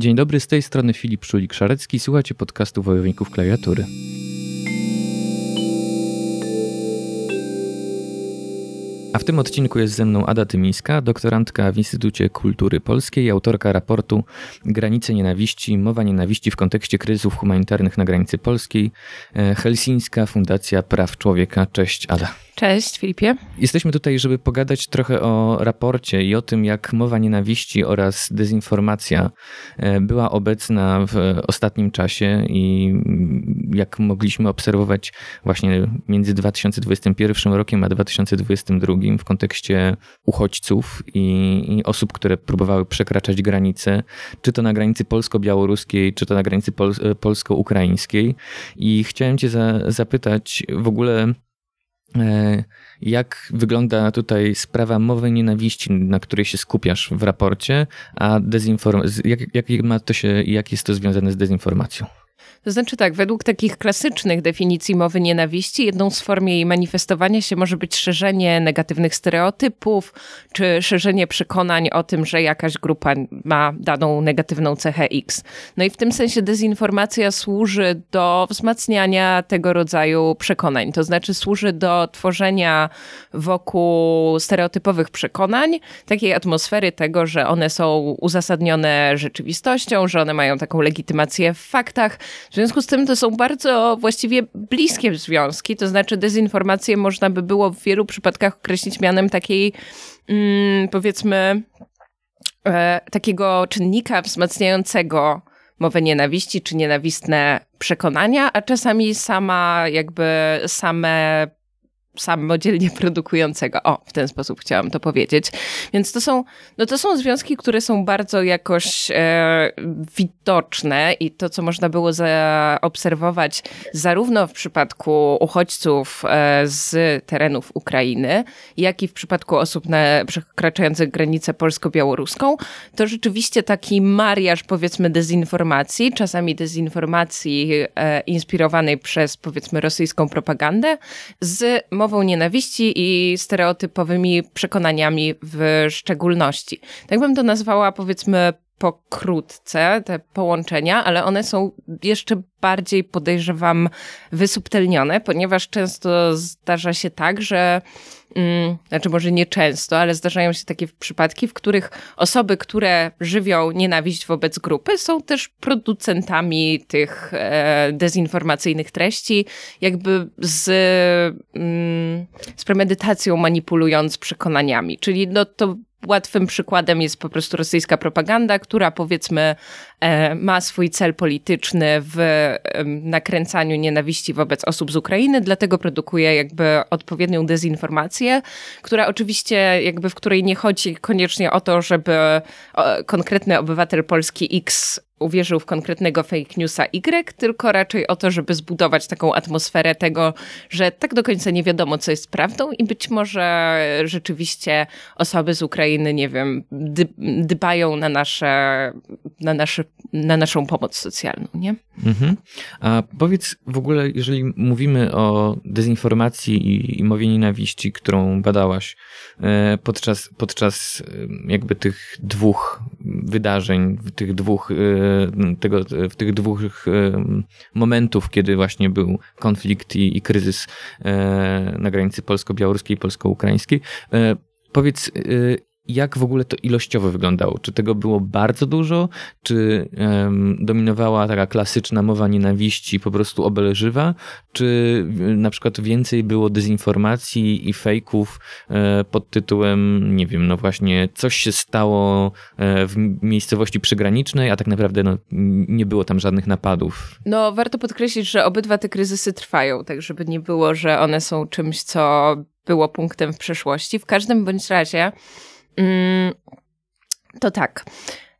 Dzień dobry, z tej strony Filip Szulik-Szarecki. Słuchacie podcastu Wojowników Klawiatury. A w tym odcinku jest ze mną Ada Tymińska, doktorantka w Instytucie Kultury Polskiej, autorka raportu Granice Nienawiści, mowa nienawiści w kontekście kryzysów humanitarnych na granicy polskiej, e, Helsińska Fundacja Praw Człowieka. Cześć Ada. Cześć Filipie. Jesteśmy tutaj, żeby pogadać trochę o raporcie i o tym, jak mowa nienawiści oraz dezinformacja e, była obecna w ostatnim czasie i jak mogliśmy obserwować właśnie między 2021 rokiem a 2022 w kontekście uchodźców i, i osób, które próbowały przekraczać granice, czy to na granicy polsko-białoruskiej, czy to na granicy pol polsko-ukraińskiej. I chciałem Cię za, zapytać w ogóle, E, jak wygląda tutaj sprawa mowy nienawiści, na której się skupiasz w raporcie, a dezinform- jak, jak ma to się, jak jest to związane z dezinformacją? To znaczy tak, według takich klasycznych definicji mowy nienawiści, jedną z form jej manifestowania się może być szerzenie negatywnych stereotypów, czy szerzenie przekonań o tym, że jakaś grupa ma daną negatywną cechę X. No i w tym sensie dezinformacja służy do wzmacniania tego rodzaju przekonań. To znaczy służy do tworzenia wokół stereotypowych przekonań takiej atmosfery tego, że one są uzasadnione rzeczywistością, że one mają taką legitymację w faktach, w związku z tym to są bardzo właściwie bliskie związki, to znaczy dezinformację można by było w wielu przypadkach określić mianem takiej, mm, powiedzmy, e, takiego czynnika wzmacniającego mowę nienawiści czy nienawistne przekonania, a czasami sama jakby same samodzielnie produkującego. O, w ten sposób chciałam to powiedzieć. Więc to są, no to są związki, które są bardzo jakoś e, widoczne i to, co można było zaobserwować zarówno w przypadku uchodźców e, z terenów Ukrainy, jak i w przypadku osób na, przekraczających granicę polsko-białoruską, to rzeczywiście taki mariaż, powiedzmy, dezinformacji, czasami dezinformacji e, inspirowanej przez, powiedzmy, rosyjską propagandę z mową nienawiści i stereotypowymi przekonaniami w szczególności. Tak bym to nazwała, powiedzmy, pokrótce te połączenia, ale one są jeszcze bardziej, podejrzewam, wysubtelnione, ponieważ często zdarza się tak, że Mm, znaczy może nie często, ale zdarzają się takie przypadki, w których osoby, które żywią nienawiść wobec grupy, są też producentami tych e, dezinformacyjnych treści, jakby z, mm, z premedytacją manipulując przekonaniami. Czyli no, to Łatwym przykładem jest po prostu rosyjska propaganda, która powiedzmy e, ma swój cel polityczny w nakręcaniu nienawiści wobec osób z Ukrainy, dlatego produkuje jakby odpowiednią dezinformację, która oczywiście jakby w której nie chodzi koniecznie o to, żeby konkretny obywatel Polski X uwierzył w konkretnego fake newsa Y, tylko raczej o to, żeby zbudować taką atmosferę tego, że tak do końca nie wiadomo, co jest prawdą i być może rzeczywiście osoby z Ukrainy, nie wiem, dbają na nasze, na nasze, na naszą pomoc socjalną, nie? Mhm. A powiedz w ogóle, jeżeli mówimy o dezinformacji i, i mowie nienawiści, którą badałaś e, podczas, podczas e, jakby tych dwóch wydarzeń, tych dwóch e, tego, w tych dwóch momentów, kiedy właśnie był konflikt i, i kryzys e, na granicy polsko-białoruskiej i polsko-ukraińskiej. E, powiedz, e, jak w ogóle to ilościowo wyglądało? Czy tego było bardzo dużo? Czy um, dominowała taka klasyczna mowa nienawiści, po prostu obelżywa? Czy na przykład więcej było dezinformacji i fejków e, pod tytułem, nie wiem, no właśnie, coś się stało e, w miejscowości przygranicznej, a tak naprawdę no, nie było tam żadnych napadów? No, warto podkreślić, że obydwa te kryzysy trwają, tak żeby nie było, że one są czymś, co było punktem w przeszłości. W każdym bądź razie to tak.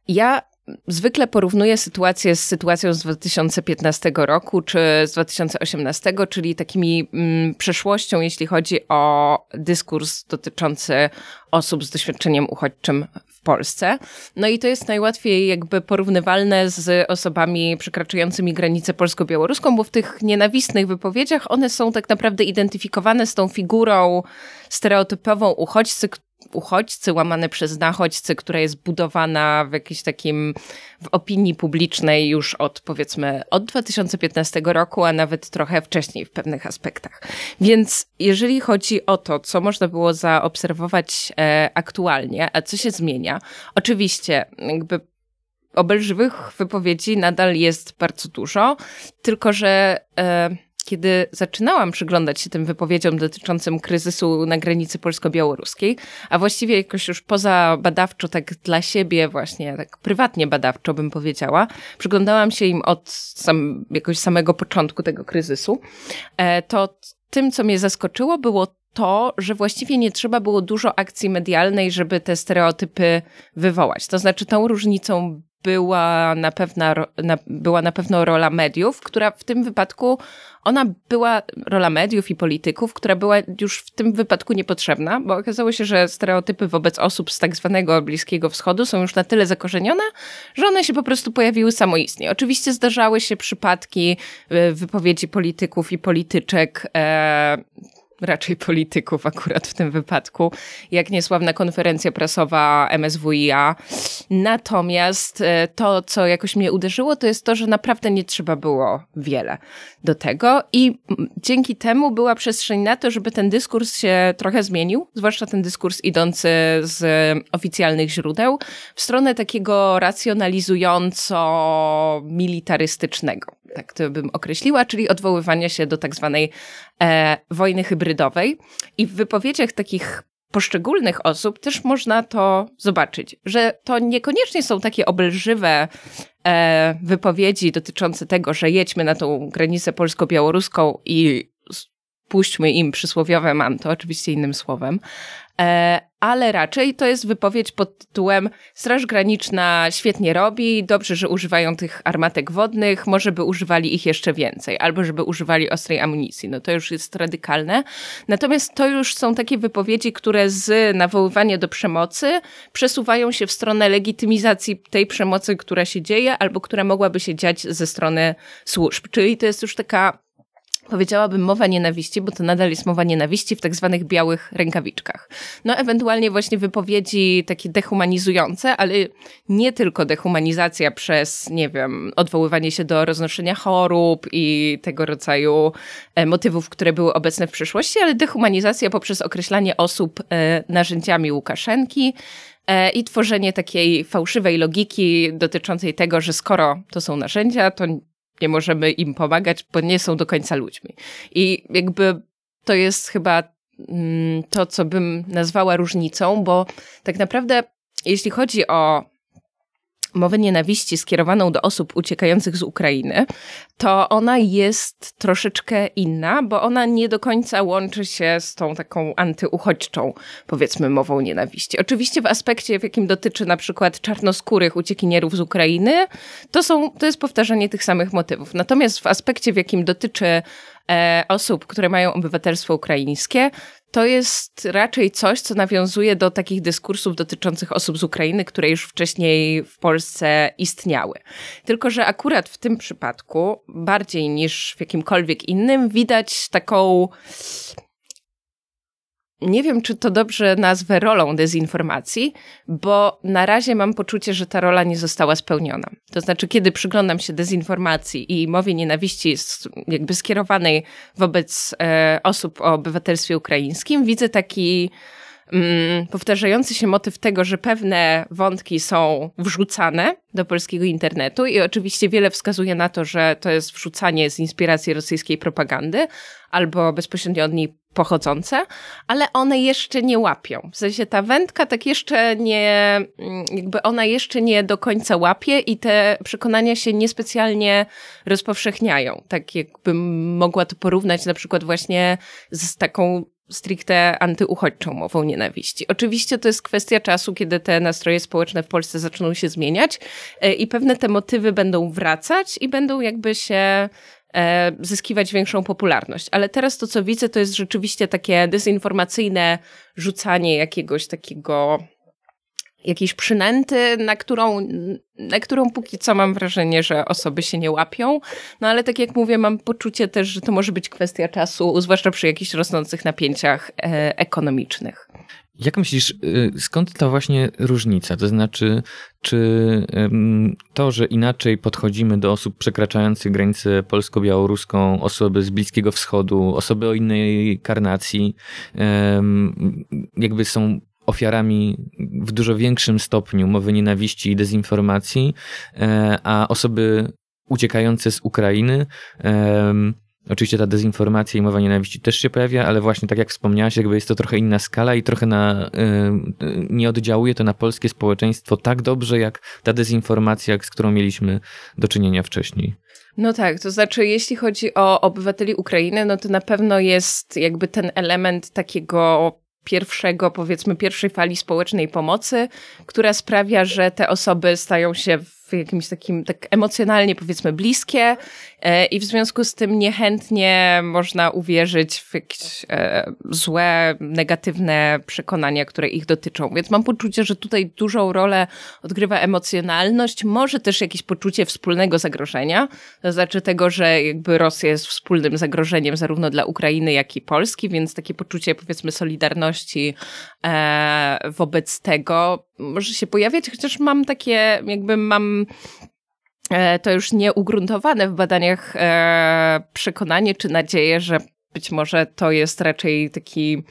Ja zwykle porównuję sytuację z sytuacją z 2015 roku czy z 2018, czyli takimi mm, przeszłością, jeśli chodzi o dyskurs dotyczący osób z doświadczeniem uchodźczym w Polsce. No i to jest najłatwiej jakby porównywalne z osobami przekraczającymi granicę polsko-białoruską, bo w tych nienawistnych wypowiedziach one są tak naprawdę identyfikowane z tą figurą stereotypową uchodźcy, uchodźcy, łamane przez nachodźcy, która jest budowana w jakimś takim, w opinii publicznej już od powiedzmy od 2015 roku, a nawet trochę wcześniej w pewnych aspektach. Więc jeżeli chodzi o to, co można było zaobserwować e, aktualnie, a co się zmienia, oczywiście jakby obelżywych wypowiedzi nadal jest bardzo dużo, tylko że e, kiedy zaczynałam przyglądać się tym wypowiedziom dotyczącym kryzysu na granicy polsko-białoruskiej, a właściwie jakoś już poza badawczo, tak dla siebie właśnie, tak prywatnie badawczo bym powiedziała, przyglądałam się im od sam, jakoś samego początku tego kryzysu, e, to tym, co mnie zaskoczyło, było to, że właściwie nie trzeba było dużo akcji medialnej, żeby te stereotypy wywołać. To znaczy, tą różnicą była na, pewna, na, była na pewno rola mediów, która w tym wypadku, ona była, rola mediów i polityków, która była już w tym wypadku niepotrzebna, bo okazało się, że stereotypy wobec osób z tak zwanego Bliskiego Wschodu są już na tyle zakorzenione, że one się po prostu pojawiły samoistnie. Oczywiście zdarzały się przypadki e, wypowiedzi polityków i polityczek, e, raczej polityków akurat w tym wypadku, jak niesławna konferencja prasowa MSWiA. Natomiast e, to, co jakoś mnie uderzyło, to jest to, że naprawdę nie trzeba było wiele do tego i dzięki temu była przestrzeń na to, żeby ten dyskurs się trochę zmienił, zwłaszcza ten dyskurs idący z oficjalnych źródeł, w stronę takiego racjonalizująco-militarystycznego tak to bym określiła, czyli odwoływania się do tak zwanej e, wojny hybrydowej. I w wypowiedziach takich poszczególnych osób też można to zobaczyć, że to niekoniecznie są takie obelżywe e, wypowiedzi dotyczące tego, że jedźmy na tą granicę polsko-białoruską i puśćmy im przysłowiowe manto, oczywiście innym słowem, e, ale raczej to jest wypowiedź pod tytułem Straż Graniczna świetnie robi, dobrze, że używają tych armatek wodnych, może by używali ich jeszcze więcej, albo żeby używali ostrej amunicji. No to już jest radykalne. Natomiast to już są takie wypowiedzi, które z nawoływania do przemocy przesuwają się w stronę legitymizacji tej przemocy, która się dzieje, albo która mogłaby się dziać ze strony służb. Czyli to jest już taka powiedziałabym mowa nienawiści, bo to nadal jest mowa nienawiści w tak zwanych białych rękawiczkach. No ewentualnie właśnie wypowiedzi takie dehumanizujące, ale nie tylko dehumanizacja przez, nie wiem, odwoływanie się do roznoszenia chorób i tego rodzaju e, motywów, które były obecne w przeszłości, ale dehumanizacja poprzez określanie osób e, narzędziami Łukaszenki, e, i tworzenie takiej fałszywej logiki dotyczącej tego, że skoro to są narzędzia, to nie możemy im pomagać, bo nie są do końca ludźmi. I jakby to jest chyba mm, to, co bym nazwała różnicą, bo tak naprawdę, jeśli chodzi o mowę nienawiści skierowaną do osób uciekających z Ukrainy, to ona jest troszeczkę inna, bo ona nie do końca łączy się z tą taką antyuchodźczą, powiedzmy, mową nienawiści. Oczywiście w aspekcie, w jakim dotyczy na przykład czarnoskórych uciekinierów z Ukrainy, to, są, to jest powtarzanie tych samych motywów. Natomiast w aspekcie, w jakim dotyczy e, osób, które mają obywatelstwo ukraińskie, to jest raczej coś, co nawiązuje do takich dyskursów dotyczących osób z Ukrainy, które już wcześniej w Polsce istniały. Tylko, że akurat w tym przypadku, bardziej niż w jakimkolwiek innym, widać taką nie wiem, czy to dobrze nazwę rolą dezinformacji, bo na razie mam poczucie, że ta rola nie została spełniona. To znaczy, kiedy przyglądam się dezinformacji i mowie nienawiści jakby skierowanej wobec e, osób o obywatelstwie ukraińskim, widzę taki mm, powtarzający się motyw tego, że pewne wątki są wrzucane do polskiego internetu i oczywiście wiele wskazuje na to, że to jest wrzucanie z inspiracji rosyjskiej propagandy albo bezpośrednio od niej pochodzące, ale one jeszcze nie łapią. W sensie ta wędka tak jeszcze nie, mm, jakby ona jeszcze nie do końca łapie i te przekonania się niespecjalnie rozpowszechniają. Tak jakbym mogła to porównać na przykład właśnie z taką stricte antyuchodźczą mową nienawiści. Oczywiście to jest kwestia czasu, kiedy te nastroje społeczne w Polsce zaczną się zmieniać e, i pewne te motywy będą wracać i będą jakby się e, zyskiwać większą popularność. Ale teraz to, co widzę, to jest rzeczywiście takie dezinformacyjne rzucanie jakiegoś takiego jakiejś przynęty, na którą, na którą póki co mam wrażenie, że osoby się nie łapią. No ale tak jak mówię, mam poczucie też, że to może być kwestia czasu, zwłaszcza przy jakichś rosnących napięciach e, ekonomicznych. Jak myślisz, y, skąd ta właśnie różnica? To znaczy, czy to, że inaczej podchodzimy do osób przekraczających granicę polsko-białoruską, osoby z Bliskiego Wschodu, osoby o innej karnacji, jakby są ofiarami w dużo większym stopniu mowy nienawiści i dezinformacji, e, a osoby uciekające z Ukrainy Oczywiście ta dezinformacja i mowa nienawiści też się pojawia, ale właśnie tak jak wspomniałaś, jakby jest to trochę inna skala i trochę na, y, nie oddziałuje to na polskie społeczeństwo tak dobrze, jak ta dezinformacja, z którą mieliśmy do czynienia wcześniej. No tak, to znaczy, jeśli chodzi o obywateli Ukrainy, no to na pewno jest jakby ten element takiego pierwszego, powiedzmy, pierwszej fali społecznej pomocy, która sprawia, że te osoby stają się w jakimś takim, tak emocjonalnie powiedzmy bliskie i w związku z tym niechętnie można uwierzyć w jakieś e, złe, negatywne przekonania, które ich dotyczą. Więc mam poczucie, że tutaj dużą rolę odgrywa emocjonalność, może też jakieś poczucie wspólnego zagrożenia, to znaczy tego, że jakby Rosja jest wspólnym zagrożeniem zarówno dla Ukrainy, jak i Polski, więc takie poczucie powiedzmy solidarności e, wobec tego może się pojawiać, chociaż mam takie, jakby mam e, to już nie ugruntowane w badaniach e, przekonanie czy nadzieję, że być może to jest raczej taki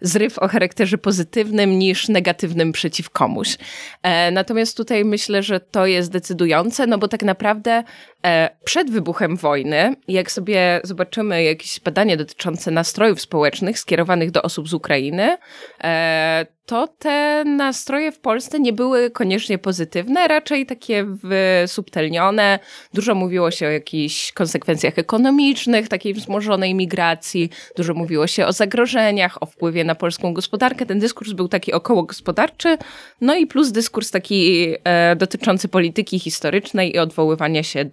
zryw o charakterze pozytywnym niż negatywnym przeciw komuś. E, natomiast tutaj myślę, że to jest decydujące, no bo tak naprawdę przed wybuchem wojny, jak sobie zobaczymy jakieś badania dotyczące nastrojów społecznych skierowanych do osób z Ukrainy, to te nastroje w Polsce nie były koniecznie pozytywne, raczej takie wysubtelnione. Dużo mówiło się o jakichś konsekwencjach ekonomicznych, takiej wzmożonej migracji, dużo mówiło się o zagrożeniach, o wpływie na polską gospodarkę. Ten dyskurs był taki około gospodarczy, no i plus dyskurs taki e, dotyczący polityki historycznej i odwoływania się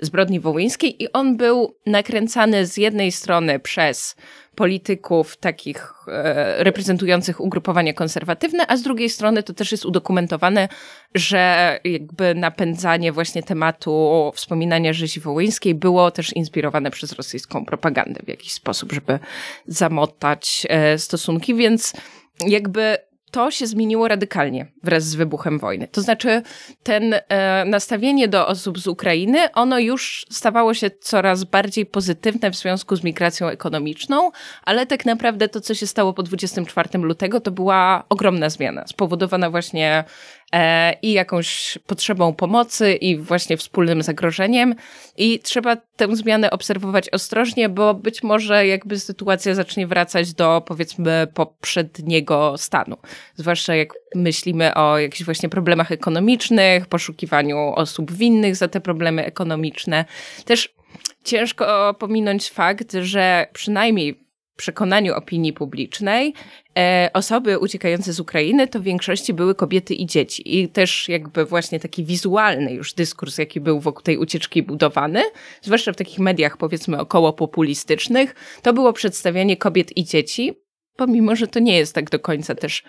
zbrodni wołyńskiej i on był nakręcany z jednej strony przez polityków takich e, reprezentujących ugrupowania konserwatywne, a z drugiej strony to też jest udokumentowane, że jakby napędzanie właśnie tematu wspominania rzezi wołyńskiej było też inspirowane przez rosyjską propagandę w jakiś sposób, żeby zamotać e, stosunki, więc jakby to się zmieniło radykalnie wraz z wybuchem wojny. To znaczy, ten e, nastawienie do osób z Ukrainy, ono już stawało się coraz bardziej pozytywne w związku z migracją ekonomiczną, ale tak naprawdę to, co się stało po 24 lutego, to była ogromna zmiana, spowodowana właśnie i jakąś potrzebą pomocy i właśnie wspólnym zagrożeniem. I trzeba tę zmianę obserwować ostrożnie, bo być może jakby sytuacja zacznie wracać do powiedzmy poprzedniego stanu. Zwłaszcza jak myślimy o jakichś właśnie problemach ekonomicznych, poszukiwaniu osób winnych za te problemy ekonomiczne. Też ciężko pominąć fakt, że przynajmniej przekonaniu opinii publicznej e, osoby uciekające z Ukrainy to w większości były kobiety i dzieci. I też jakby właśnie taki wizualny już dyskurs, jaki był wokół tej ucieczki budowany, zwłaszcza w takich mediach powiedzmy około populistycznych, to było przedstawianie kobiet i dzieci, pomimo, że to nie jest tak do końca też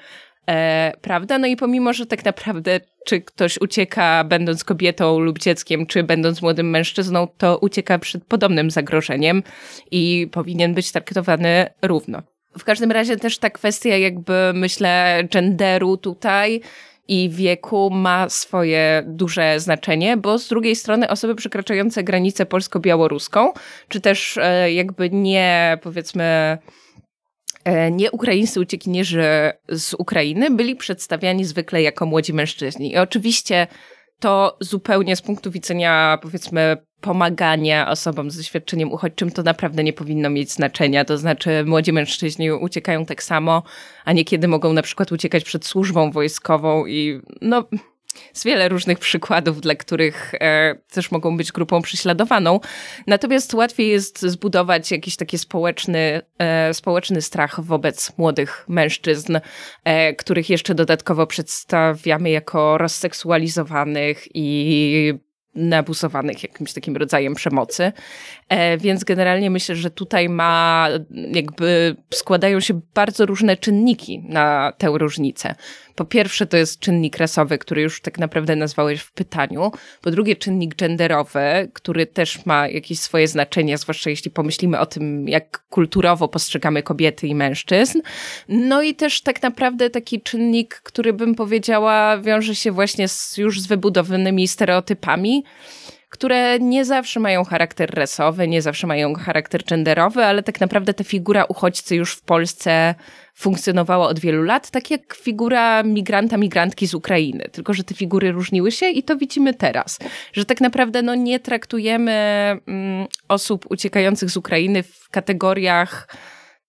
E, prawda? No i pomimo, że tak naprawdę, czy ktoś ucieka będąc kobietą lub dzieckiem, czy będąc młodym mężczyzną, to ucieka przed podobnym zagrożeniem i powinien być traktowany równo. W każdym razie też ta kwestia, jakby myślę, genderu tutaj i wieku ma swoje duże znaczenie, bo z drugiej strony osoby przekraczające granicę polsko-białoruską, czy też e, jakby nie powiedzmy nie ukraińscy uciekinierzy z Ukrainy byli przedstawiani zwykle jako młodzi mężczyźni. I oczywiście to zupełnie z punktu widzenia, powiedzmy, pomagania osobom z doświadczeniem uchodźczym, to naprawdę nie powinno mieć znaczenia. To znaczy, młodzi mężczyźni uciekają tak samo, a niekiedy mogą na przykład uciekać przed służbą wojskową i no jest wiele różnych przykładów, dla których e, też mogą być grupą prześladowaną. Natomiast łatwiej jest zbudować jakiś taki społeczny, e, społeczny strach wobec młodych mężczyzn, e, których jeszcze dodatkowo przedstawiamy jako rozseksualizowanych i nabusowanych jakimś takim rodzajem przemocy. E, więc generalnie myślę, że tutaj ma, jakby składają się bardzo różne czynniki na tę różnicę. Po pierwsze, to jest czynnik rasowy, który już tak naprawdę nazwałeś w pytaniu. Po drugie, czynnik genderowy, który też ma jakieś swoje znaczenie, zwłaszcza jeśli pomyślimy o tym, jak kulturowo postrzegamy kobiety i mężczyzn. No i też tak naprawdę taki czynnik, który bym powiedziała, wiąże się właśnie z, już z wybudowanymi stereotypami które nie zawsze mają charakter rasowy, nie zawsze mają charakter genderowy, ale tak naprawdę ta figura uchodźcy już w Polsce funkcjonowała od wielu lat, tak jak figura migranta, migrantki z Ukrainy. Tylko, że te figury różniły się i to widzimy teraz. Że tak naprawdę no, nie traktujemy mm, osób uciekających z Ukrainy w kategoriach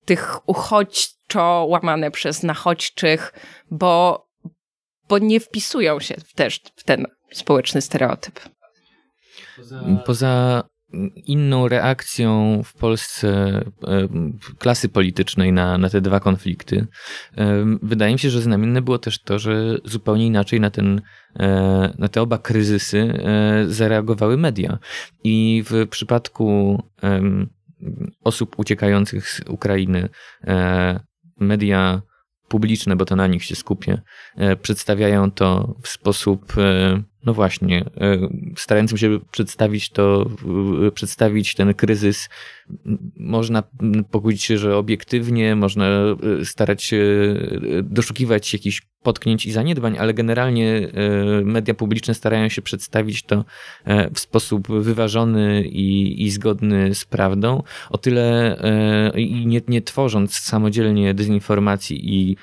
tych uchodźczo łamane przez nachodźczych, bo, bo nie wpisują się też w ten społeczny stereotyp. Poza inną reakcją w Polsce e, klasy politycznej na, na te dwa konflikty. E, wydaje mi się, że znamienne było też to, że zupełnie inaczej na, ten, e, na te oba kryzysy zareagowały media. I w przypadku osób uciekających z Ukrainy media publiczne, bo to na nich się skupię, przedstawiają to w sposób no właśnie, e, starającym się przedstawić to, przedstawić ten kryzys, można pogodzić się, że obiektywnie, można e, starać się e, doszukiwać jakichś potknięć i zaniedbań, ale generalnie media publiczne starają się przedstawić to w sposób wyważony i, i zgodny z prawdą. O tyle i nie, nie tworząc samodzielnie dezinformacji i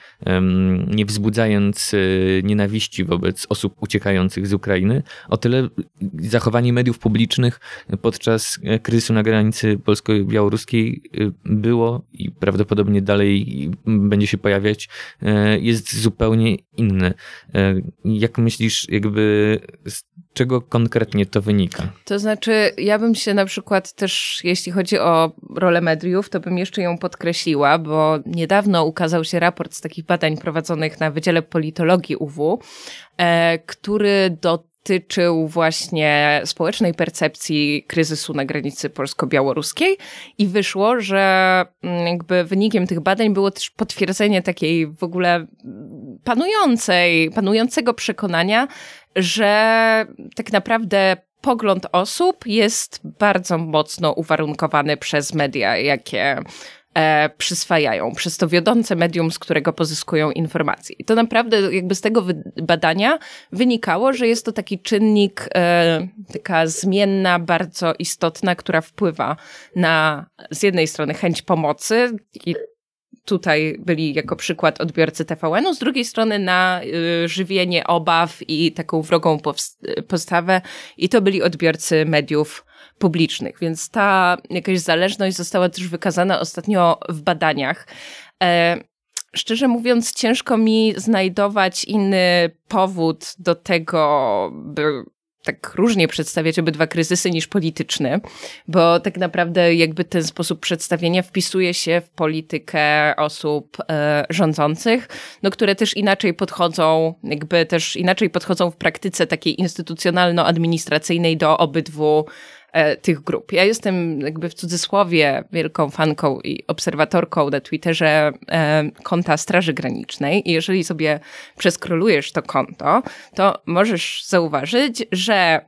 nie wzbudzając nienawiści wobec osób uciekających z Ukrainy, o tyle zachowanie mediów publicznych podczas kryzysu na granicy polsko-białoruskiej y, było i prawdopodobnie dalej będzie się pojawiać, y, jest zupełnie inne. Y, jak myślisz, jakby z czego konkretnie to wynika? To znaczy, ja bym się na przykład też, jeśli chodzi o rolę mediów, to bym jeszcze ją podkreśliła, bo niedawno ukazał się raport z takich badań prowadzonych na Wydziale Politologii UW, e, który dotyczył właśnie społecznej percepcji kryzysu na granicy polsko-białoruskiej i wyszło, że mm, jakby wynikiem tych badań było też potwierdzenie takiej w ogóle panującej, panującego przekonania, że tak naprawdę pogląd osób jest bardzo mocno uwarunkowany przez media, jakie e, przyswajają, przez to wiodące medium, z którego pozyskują informacje. I to naprawdę jakby z tego badania wynikało, że jest to taki czynnik, e, taka zmienna, bardzo istotna, która wpływa na z jednej strony chęć pomocy i tutaj byli jako przykład odbiorcy TVN-u, z drugiej strony na y, żywienie obaw i taką wrogą postawę i to byli odbiorcy mediów publicznych, więc ta jakaś zależność została też wykazana ostatnio w badaniach. E, szczerze mówiąc, ciężko mi znajdować inny powód do tego, by tak różnie przedstawiać obydwa kryzysy niż polityczny, bo tak naprawdę jakby ten sposób przedstawienia wpisuje się w politykę osób e, rządzących, no, które też inaczej podchodzą, jakby też inaczej podchodzą w praktyce takiej instytucjonalno-administracyjnej do obydwu tych grup. Ja jestem jakby w cudzysłowie wielką fanką i obserwatorką na Twitterze e, konta Straży Granicznej i jeżeli sobie przeskrolujesz to konto, to możesz zauważyć, że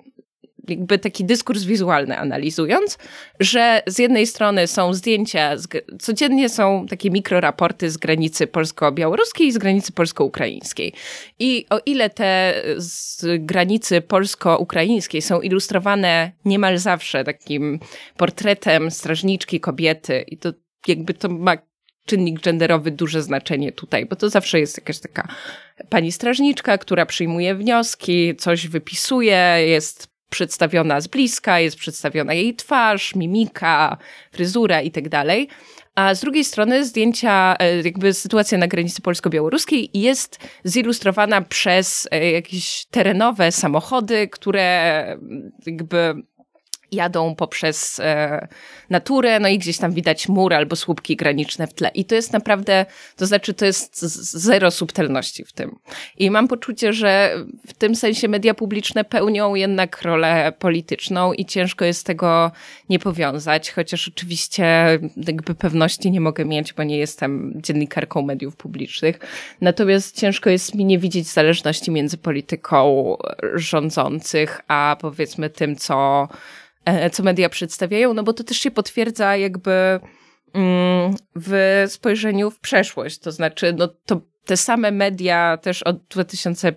jakby taki dyskurs wizualny analizując, że z jednej strony są zdjęcia, codziennie są takie mikroraporty z granicy polsko-białoruskiej i z granicy polsko-ukraińskiej. I o ile te z granicy polsko-ukraińskiej są ilustrowane niemal zawsze takim portretem strażniczki kobiety i to jakby to ma czynnik genderowy duże znaczenie tutaj, bo to zawsze jest jakaś taka pani strażniczka, która przyjmuje wnioski, coś wypisuje, jest przedstawiona z bliska, jest przedstawiona jej twarz, mimika, fryzura i tak dalej. A z drugiej strony zdjęcia, e, jakby sytuacja na granicy polsko-białoruskiej jest zilustrowana przez e, jakieś terenowe samochody, które jakby jadą poprzez e, naturę, no i gdzieś tam widać mur albo słupki graniczne w tle. I to jest naprawdę, to znaczy to jest zero subtelności w tym. I mam poczucie, że w tym sensie media publiczne pełnią jednak rolę polityczną i ciężko jest tego nie powiązać, chociaż oczywiście jakby pewności nie mogę mieć, bo nie jestem dziennikarką mediów publicznych. Natomiast ciężko jest mi nie widzieć zależności między polityką rządzących, a powiedzmy tym, co co media przedstawiają, no bo to też się potwierdza jakby mm, w spojrzeniu w przeszłość. To znaczy, no to te same media też od 2000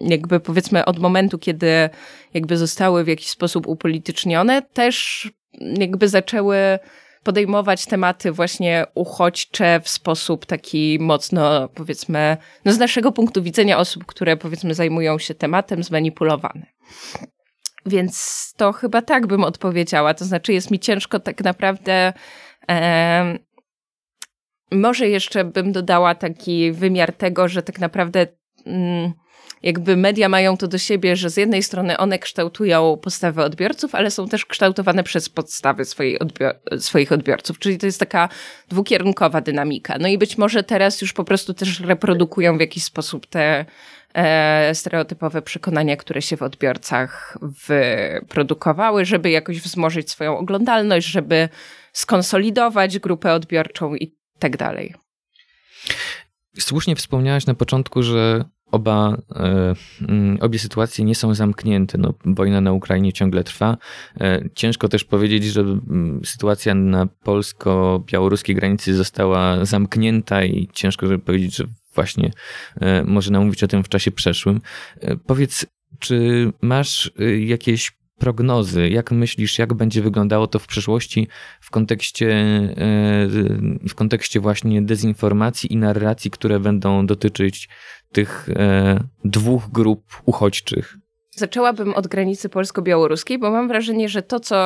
jakby powiedzmy od momentu, kiedy jakby zostały w jakiś sposób upolitycznione, też jakby zaczęły podejmować tematy właśnie uchodźcze w sposób taki mocno, powiedzmy, no z naszego punktu widzenia osób, które powiedzmy zajmują się tematem, zmanipulowane. Więc to chyba tak bym odpowiedziała. To znaczy, jest mi ciężko tak naprawdę. E, może jeszcze bym dodała taki wymiar tego, że tak naprawdę. Mm, jakby media mają to do siebie, że z jednej strony one kształtują postawy odbiorców, ale są też kształtowane przez podstawy odbior swoich odbiorców, czyli to jest taka dwukierunkowa dynamika. No i być może teraz już po prostu też reprodukują w jakiś sposób te stereotypowe przekonania, które się w odbiorcach wyprodukowały, żeby jakoś wzmożyć swoją oglądalność, żeby skonsolidować grupę odbiorczą i tak dalej. Słusznie wspomniałaś na początku, że oba, e, mm, obie sytuacje nie są zamknięte. No, wojna na Ukrainie ciągle trwa. E, ciężko też powiedzieć, że mm, sytuacja na polsko-białoruskiej granicy została zamknięta i ciężko żeby powiedzieć, że właśnie e, można mówić o tym w czasie przeszłym. Powiedz, czy masz jakieś prognozy? Jak myślisz, jak będzie wyglądało to w przyszłości w kontekście, w kontekście właśnie dezinformacji i narracji, które będą dotyczyć tych e, dwóch grup uchodźczych? Zaczęłabym od granicy polsko-białoruskiej, bo mam wrażenie, że to, co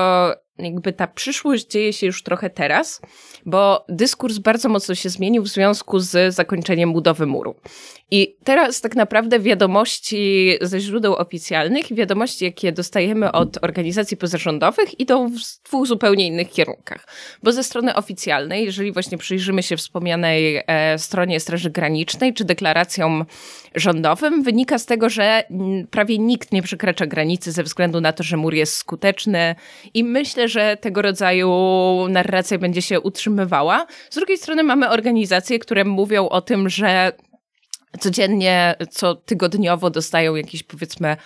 jakby ta przyszłość dzieje się już trochę teraz, bo dyskurs bardzo mocno się zmienił w związku z zakończeniem budowy muru. I teraz tak naprawdę wiadomości ze źródeł oficjalnych, wiadomości, jakie dostajemy od organizacji pozarządowych, idą w dwóch zupełnie innych kierunkach. Bo ze strony oficjalnej, jeżeli właśnie przyjrzymy się wspomnianej e, stronie Straży Granicznej czy deklaracjom rządowym, wynika z tego, że prawie nikt nie przekracza granicy ze względu na to, że mur jest skuteczny i myślę, że tego rodzaju narracja będzie się utrzymywała. Z drugiej strony mamy organizacje, które mówią o tym, że codziennie, co tygodniowo dostają jakieś powiedzmy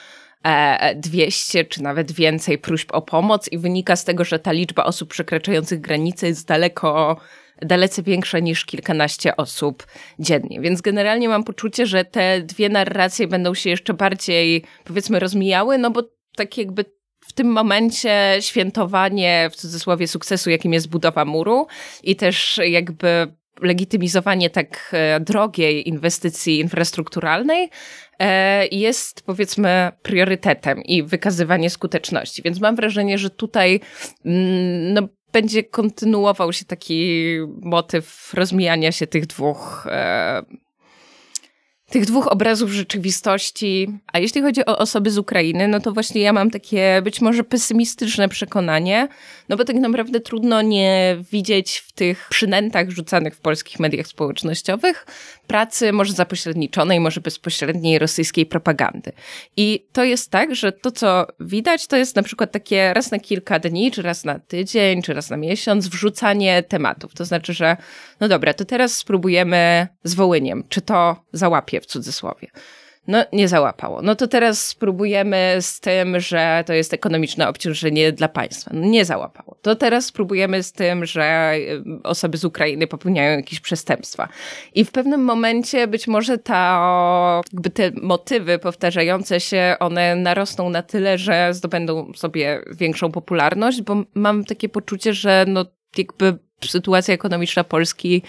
200 e, czy nawet więcej próśb o pomoc i wynika z tego, że ta liczba osób przekraczających granice jest daleko dalece większa niż kilkanaście osób dziennie. Więc generalnie mam poczucie, że te dwie narracje będą się jeszcze bardziej, powiedzmy, rozmijały, no bo tak jakby w tym momencie świętowanie w cudzysłowie sukcesu, jakim jest budowa muru i też jakby legitymizowanie tak e, drogiej inwestycji infrastrukturalnej e, jest powiedzmy priorytetem i wykazywanie skuteczności. Więc mam wrażenie, że tutaj mm, no, będzie kontynuował się taki motyw rozmijania się tych dwóch e, tych dwóch obrazów rzeczywistości. A jeśli chodzi o osoby z Ukrainy, no to właśnie ja mam takie być może pesymistyczne przekonanie, no bo tak naprawdę trudno nie widzieć w tych przynętach rzucanych w polskich mediach społecznościowych pracy może zapośredniczonej, może bezpośredniej rosyjskiej propagandy. I to jest tak, że to, co widać, to jest na przykład takie raz na kilka dni, czy raz na tydzień, czy raz na miesiąc wrzucanie tematów. To znaczy, że no dobra, to teraz spróbujemy z Wołyniem, czy to załapie w cudzysłowie. No, nie załapało. No to teraz spróbujemy z tym, że to jest ekonomiczne obciążenie dla państwa. No, nie załapało. To teraz spróbujemy z tym, że y, osoby z Ukrainy popełniają jakieś przestępstwa. I w pewnym momencie być może ta, jakby te motywy powtarzające się, one narosną na tyle, że zdobędą sobie większą popularność, bo mam takie poczucie, że no jakby sytuacja ekonomiczna Polski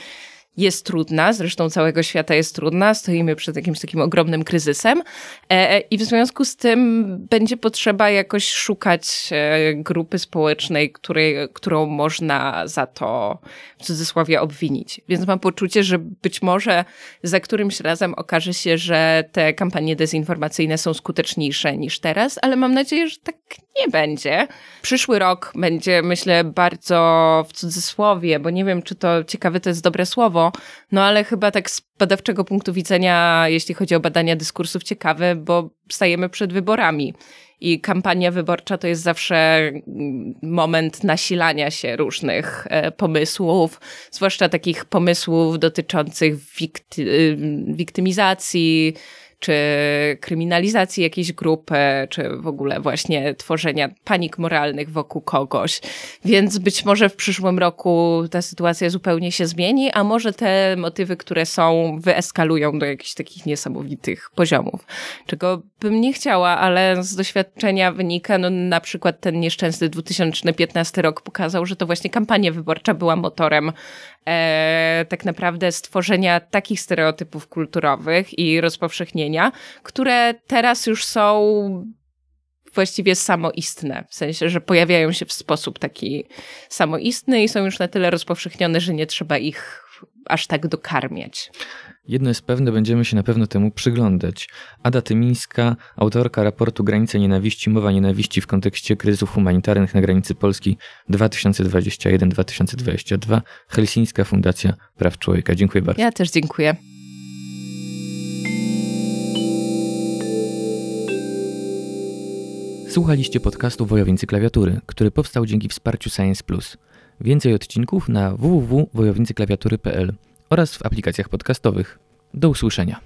jest trudna, zresztą całego świata jest trudna, stoimy przed jakimś takim ogromnym kryzysem e, e, i w związku z tym będzie potrzeba jakoś szukać e, grupy społecznej, której, którą można za to w cudzysłowie obwinić. Więc mam poczucie, że być może za którymś razem okaże się, że te kampanie dezinformacyjne są skuteczniejsze niż teraz, ale mam nadzieję, że tak nie będzie. Przyszły rok będzie, myślę, bardzo w cudzysłowie, bo nie wiem, czy to ciekawe to jest dobre słowo, no ale chyba tak z badawczego punktu widzenia, jeśli chodzi o badania dyskursów, ciekawe, bo stajemy przed wyborami. I kampania wyborcza to jest zawsze mm, moment nasilania się różnych e, pomysłów, zwłaszcza takich pomysłów dotyczących wikty, y, wiktymizacji, czy kryminalizacji jakiejś grupy, czy w ogóle właśnie tworzenia panik moralnych wokół kogoś. Więc być może w przyszłym roku ta sytuacja zupełnie się zmieni, a może te motywy, które są, wyeskalują do jakichś takich niesamowitych poziomów. Czego bym nie chciała, ale z doświadczenia wynika, no na przykład ten nieszczęsny 2015 rok pokazał, że to właśnie kampania wyborcza była motorem e, tak naprawdę stworzenia takich stereotypów kulturowych i rozpowszechnienia, które teraz już są właściwie samoistne. W sensie, że pojawiają się w sposób taki samoistny i są już na tyle rozpowszechnione, że nie trzeba ich aż tak dokarmiać. Jedno jest pewne, będziemy się na pewno temu przyglądać. Ada Tymińska, autorka raportu Granice Nienawiści, Mowa Nienawiści w kontekście kryzysów humanitarnych na granicy Polski 2021-2022, Helsińska Fundacja Praw Człowieka. Dziękuję bardzo. Ja też dziękuję. Słuchaliście podcastu Wojownicy Klawiatury, który powstał dzięki wsparciu Science Plus. Więcej odcinków na www.wojownicyklawiatury.pl oraz w aplikacjach podcastowych. Do usłyszenia.